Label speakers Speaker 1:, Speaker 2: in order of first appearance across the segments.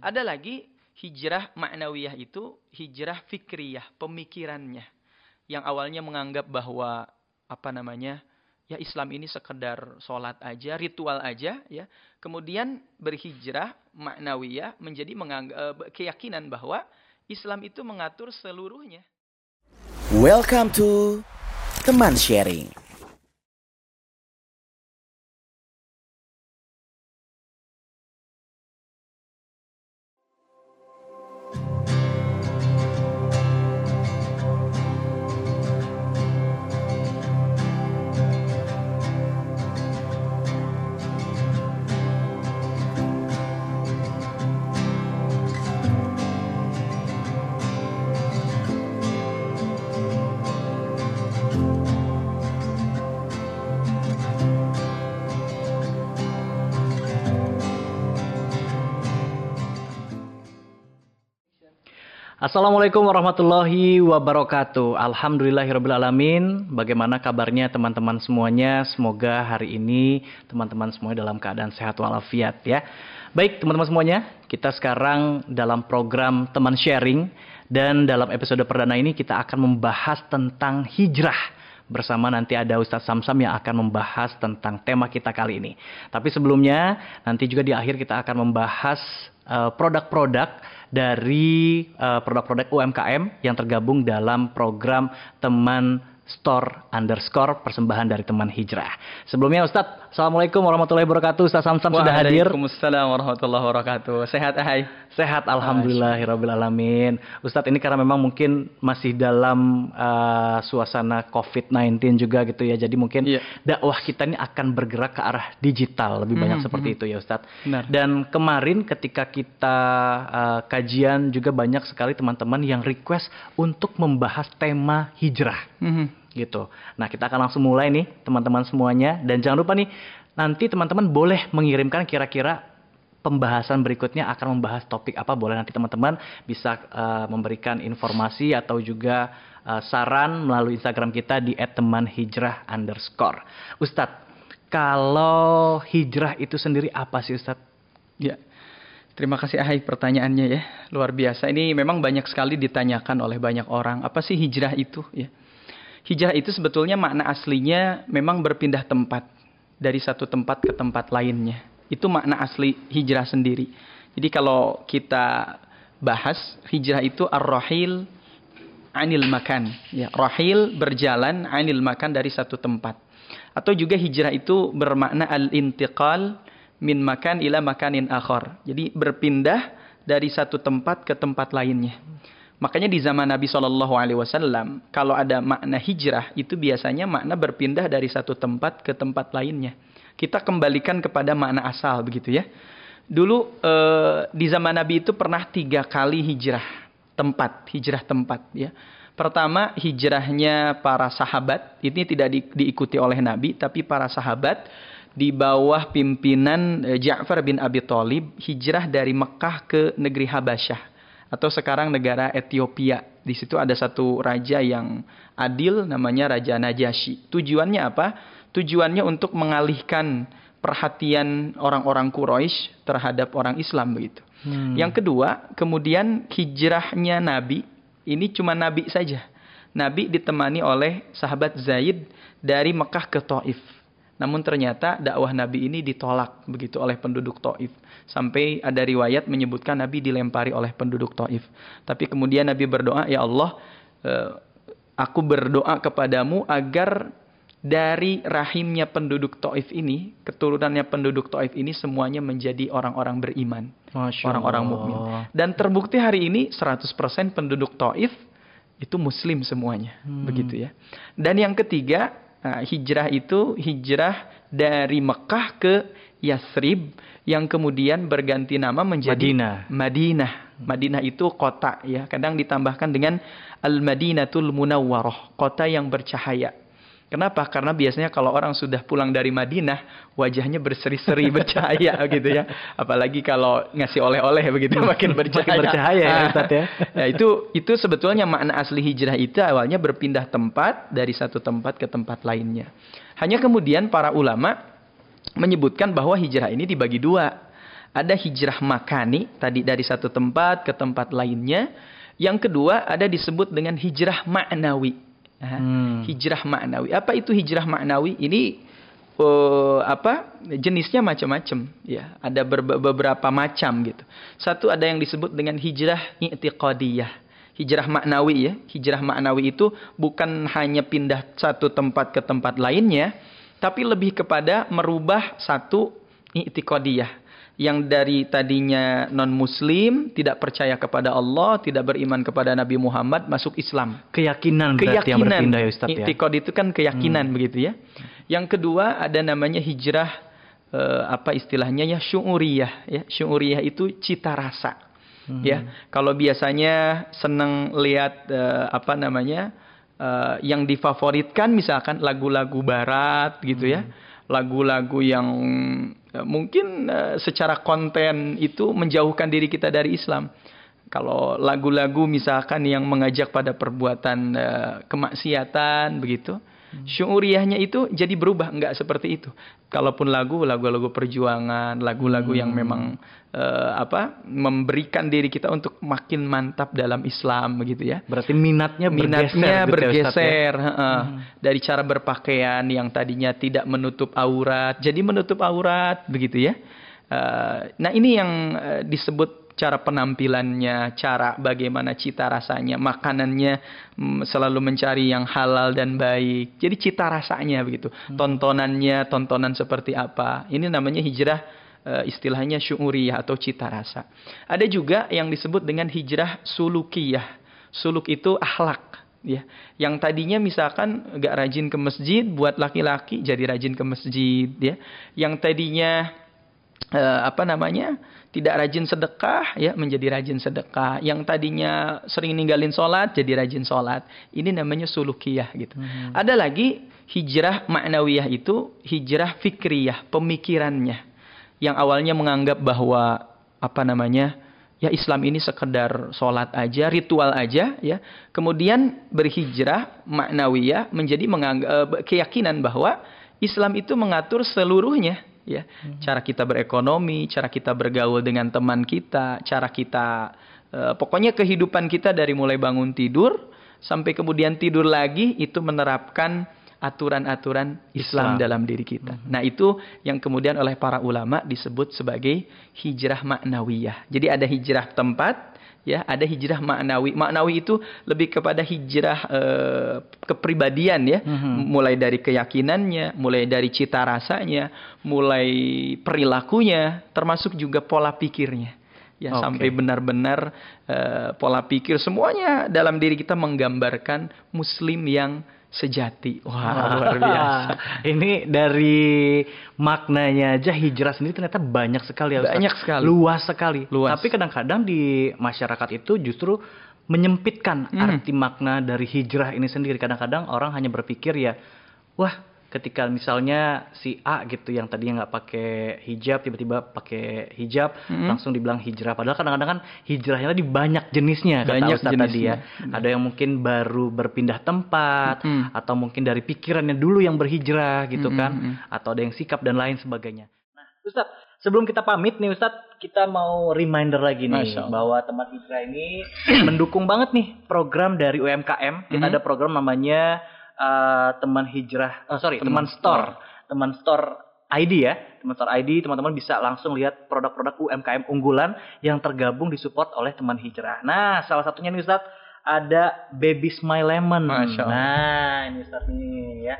Speaker 1: Ada lagi hijrah maknawiyah itu hijrah fikriyah, pemikirannya. Yang awalnya menganggap bahwa apa namanya? Ya Islam ini sekedar sholat aja, ritual aja ya. Kemudian berhijrah maknawiyah menjadi eh, keyakinan bahwa Islam itu mengatur seluruhnya.
Speaker 2: Welcome to Teman Sharing.
Speaker 3: Assalamualaikum warahmatullahi wabarakatuh. Alhamdulillahirobbilalamin. Bagaimana kabarnya teman-teman semuanya? Semoga hari ini teman-teman semuanya dalam keadaan sehat walafiat ya. Baik teman-teman semuanya, kita sekarang dalam program teman sharing dan dalam episode perdana ini kita akan membahas tentang hijrah bersama nanti ada Ustadz Samsam yang akan membahas tentang tema kita kali ini. Tapi sebelumnya nanti juga di akhir kita akan membahas eh, produk-produk uh, dari uh, produk-produk UMKM yang tergabung dalam program teman store underscore persembahan dari teman hijrah. Sebelumnya Ustadz, Assalamualaikum warahmatullahi wabarakatuh. Ustadz Samsam sudah hadir.
Speaker 1: Waalaikumsalam warahmatullahi wabarakatuh. Sehat hai.
Speaker 3: Sehat alhamdulillahirobbilalamin. Ustadz ini karena memang mungkin masih dalam uh, suasana COVID-19 juga gitu ya. Jadi mungkin yeah. dakwah kita ini akan bergerak ke arah digital lebih banyak mm -hmm. seperti itu ya Ustadz. Benar. Dan kemarin ketika kita uh, kajian juga banyak sekali teman-teman yang request untuk membahas tema hijrah. Mm -hmm gitu. Nah, kita akan langsung mulai nih teman-teman semuanya dan jangan lupa nih nanti teman-teman boleh mengirimkan kira-kira pembahasan berikutnya akan membahas topik apa boleh nanti teman-teman bisa uh, memberikan informasi atau juga uh, saran melalui Instagram kita di @temanhijrah underscore. Ustadz, kalau hijrah itu sendiri apa sih Ustadz?
Speaker 1: Ya, Terima kasih Ahai pertanyaannya ya. Luar biasa. Ini memang banyak sekali ditanyakan oleh banyak orang. Apa sih hijrah itu ya? Hijrah itu sebetulnya makna aslinya memang berpindah tempat dari satu tempat ke tempat lainnya. Itu makna asli hijrah sendiri. Jadi kalau kita bahas hijrah itu ar-rahil anil makan. Ya, rahil berjalan anil makan dari satu tempat. Atau juga hijrah itu bermakna al-intiqal min makan ila makanin akhar. Jadi berpindah dari satu tempat ke tempat lainnya. Makanya di zaman Nabi Shallallahu Alaihi Wasallam, kalau ada makna hijrah itu biasanya makna berpindah dari satu tempat ke tempat lainnya. Kita kembalikan kepada makna asal begitu ya. Dulu eh, di zaman Nabi itu pernah tiga kali hijrah tempat, hijrah tempat ya. Pertama hijrahnya para sahabat, ini tidak di, diikuti oleh Nabi, tapi para sahabat di bawah pimpinan eh, Ja'far bin Abi Thalib hijrah dari Mekah ke negeri Habasyah atau sekarang negara Ethiopia. Di situ ada satu raja yang adil namanya Raja Najasyi. Tujuannya apa? Tujuannya untuk mengalihkan perhatian orang-orang Quraisy terhadap orang Islam begitu. Hmm. Yang kedua, kemudian hijrahnya Nabi ini cuma Nabi saja. Nabi ditemani oleh sahabat Zaid dari Mekah ke Taif. Namun ternyata dakwah Nabi ini ditolak begitu oleh penduduk Taif. Sampai ada riwayat menyebutkan Nabi dilempari oleh penduduk Taif. Tapi kemudian Nabi berdoa, "Ya Allah, eh, aku berdoa kepadamu agar dari rahimnya penduduk Taif ini, keturunannya penduduk Taif ini semuanya menjadi orang-orang beriman, orang-orang mukmin. Dan terbukti hari ini 100% penduduk Taif itu muslim semuanya, hmm. begitu ya. Dan yang ketiga, Nah, hijrah itu hijrah dari Mekah ke Yasrib yang kemudian berganti nama menjadi
Speaker 3: Madinah.
Speaker 1: Madinah. Madinah itu kota ya. Kadang ditambahkan dengan Al-Madinatul Munawwarah, kota yang bercahaya. Kenapa? Karena biasanya kalau orang sudah pulang dari Madinah, wajahnya berseri-seri bercahaya gitu ya. Apalagi kalau ngasih oleh-oleh begitu makin bercahaya. Makin
Speaker 3: bercahaya ya, Ustaz ya.
Speaker 1: ya itu itu sebetulnya makna asli hijrah itu awalnya berpindah tempat dari satu tempat ke tempat lainnya. Hanya kemudian para ulama menyebutkan bahwa hijrah ini dibagi dua. Ada hijrah makani, tadi dari satu tempat ke tempat lainnya. Yang kedua ada disebut dengan hijrah maknawi. Hmm. Hijrah maknawi. Apa itu hijrah maknawi? Ini uh, apa jenisnya macam-macam ya ada beberapa macam gitu satu ada yang disebut dengan hijrah i'tiqadiyah hijrah maknawi ya hijrah maknawi itu bukan hanya pindah satu tempat ke tempat lainnya tapi lebih kepada merubah satu i'tiqadiyah yang dari tadinya non muslim tidak percaya kepada Allah tidak beriman kepada Nabi Muhammad masuk Islam.
Speaker 3: Keyakinan keyakinan yang berpindah ya Ustaz ya?
Speaker 1: Itu kan keyakinan hmm. begitu ya. Yang kedua ada namanya hijrah uh, apa istilahnya ya syuuriyah ya. Syuuriyah itu cita rasa hmm. ya. Kalau biasanya senang lihat uh, apa namanya uh, yang difavoritkan misalkan lagu-lagu barat gitu ya. Hmm. Lagu-lagu yang Eh, mungkin uh, secara konten itu menjauhkan diri kita dari Islam. Kalau lagu-lagu misalkan yang mengajak pada perbuatan uh, kemaksiatan begitu, syuriyahnya itu jadi berubah enggak seperti itu. Kalaupun lagu lagu-lagu perjuangan, lagu-lagu hmm. yang memang uh, apa memberikan diri kita untuk makin mantap dalam Islam begitu ya.
Speaker 3: Berarti minatnya
Speaker 1: bergeser, minatnya gitu ya, bergeser ya, uh, hmm. dari cara berpakaian yang tadinya tidak menutup aurat jadi menutup aurat begitu ya. Uh, nah ini yang uh, disebut cara penampilannya, cara bagaimana cita rasanya, makanannya mm, selalu mencari yang halal dan baik. Jadi cita rasanya begitu, hmm. tontonannya, tontonan seperti apa. Ini namanya hijrah uh, istilahnya syu'uriyah atau cita rasa. Ada juga yang disebut dengan hijrah sulukiyah. Suluk itu akhlak ya yang tadinya misalkan gak rajin ke masjid buat laki-laki jadi rajin ke masjid ya yang tadinya uh, apa namanya? Tidak rajin sedekah ya menjadi rajin sedekah. Yang tadinya sering ninggalin sholat jadi rajin sholat. Ini namanya sulukiyah gitu. Hmm. ada lagi hijrah maknawiyah itu hijrah fikriyah pemikirannya. Yang awalnya menganggap bahwa apa namanya ya Islam ini sekedar sholat aja, ritual aja, ya. Kemudian berhijrah maknawiyah menjadi menganggap, eh, keyakinan bahwa Islam itu mengatur seluruhnya, ya. Hmm. Cara kita berekonomi, cara kita bergaul dengan teman kita, cara kita, uh, pokoknya kehidupan kita dari mulai bangun tidur sampai kemudian tidur lagi itu menerapkan aturan-aturan Islam, Islam dalam diri kita. Mm -hmm. Nah, itu yang kemudian oleh para ulama disebut sebagai hijrah maknawiyah. Jadi ada hijrah tempat, ya, ada hijrah maknawi. Maknawi itu lebih kepada hijrah uh, kepribadian ya, mm -hmm. mulai dari keyakinannya, mulai dari cita rasanya, mulai perilakunya, termasuk juga pola pikirnya ya okay. sampai benar-benar uh, pola pikir semuanya dalam diri kita menggambarkan muslim yang sejati.
Speaker 3: Wah, luar biasa. Ini dari maknanya aja hijrah sendiri ternyata banyak sekali
Speaker 1: ya. Banyak sekali.
Speaker 3: Luas sekali. Luas. Tapi kadang-kadang di masyarakat itu justru menyempitkan hmm. arti makna dari hijrah ini sendiri. Kadang-kadang orang hanya berpikir ya, wah ketika misalnya si A gitu yang tadinya nggak pakai hijab tiba-tiba pakai hijab mm-hmm. langsung dibilang hijrah padahal kadang-kadang kan hijrahnya tadi banyak jenisnya
Speaker 1: banyak kata jenisnya. tadi ya
Speaker 3: mm-hmm. ada yang mungkin baru berpindah tempat mm-hmm. atau mungkin dari pikirannya dulu yang berhijrah gitu mm-hmm. kan atau ada yang sikap dan lain sebagainya nah Ustaz sebelum kita pamit nih Ustadz, kita mau reminder lagi nih bahwa teman hijrah ini mendukung banget nih program dari UMKM. Kita mm -hmm. ada program namanya uh, teman hijrah, oh sorry, teman, teman store, store, teman store ID ya, teman store ID, teman-teman bisa langsung lihat produk-produk UMKM unggulan yang tergabung disupport oleh teman hijrah. Nah, salah satunya nih Ustaz, ada Baby Smile Lemon.
Speaker 1: Masya Allah.
Speaker 3: Nah, ini Ustaz nih ya.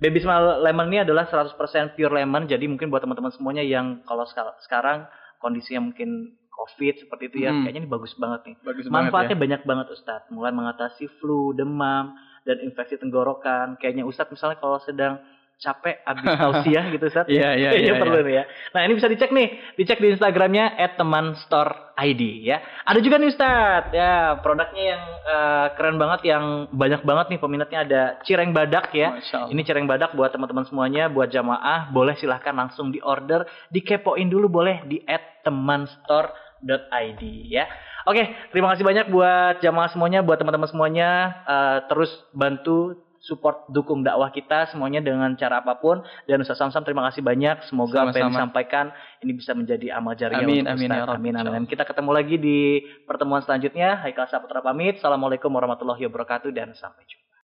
Speaker 3: Baby Smile Lemon ini adalah 100% pure lemon, jadi mungkin buat teman-teman semuanya yang kalau sekarang kondisinya mungkin COVID seperti itu ya, hmm. kayaknya ini bagus banget nih. Bagus Manfaatnya banget ya. banyak banget Ustadz, mulai mengatasi flu, demam, dan infeksi tenggorokan. Kayaknya Ustadz misalnya kalau sedang capek abis tausiah gitu Ustadz.
Speaker 1: Iya, iya, iya.
Speaker 3: perlu ya. nih ya. Nah ini bisa dicek nih. Dicek di Instagramnya at teman store ID ya. Ada juga nih Ustadz. Ya produknya yang uh, keren banget. Yang banyak banget nih peminatnya. Ada cireng badak ya. Ini cireng badak buat teman-teman semuanya. Buat jamaah. Boleh silahkan langsung di order. Dikepoin dulu boleh di at store.id ya. Oke, terima kasih banyak buat jamaah semuanya, buat teman-teman semuanya. Uh, terus bantu support dukung dakwah kita semuanya dengan cara apa pun. Dan Ustaz Samsam terima kasih banyak. Semoga Sama-sama. apa yang disampaikan ini bisa menjadi amal jariah
Speaker 1: amin, amin, ya
Speaker 3: amin amin. amin kita ketemu lagi di pertemuan selanjutnya. Haikal Saputra pamit. Assalamualaikum warahmatullahi wabarakatuh dan sampai jumpa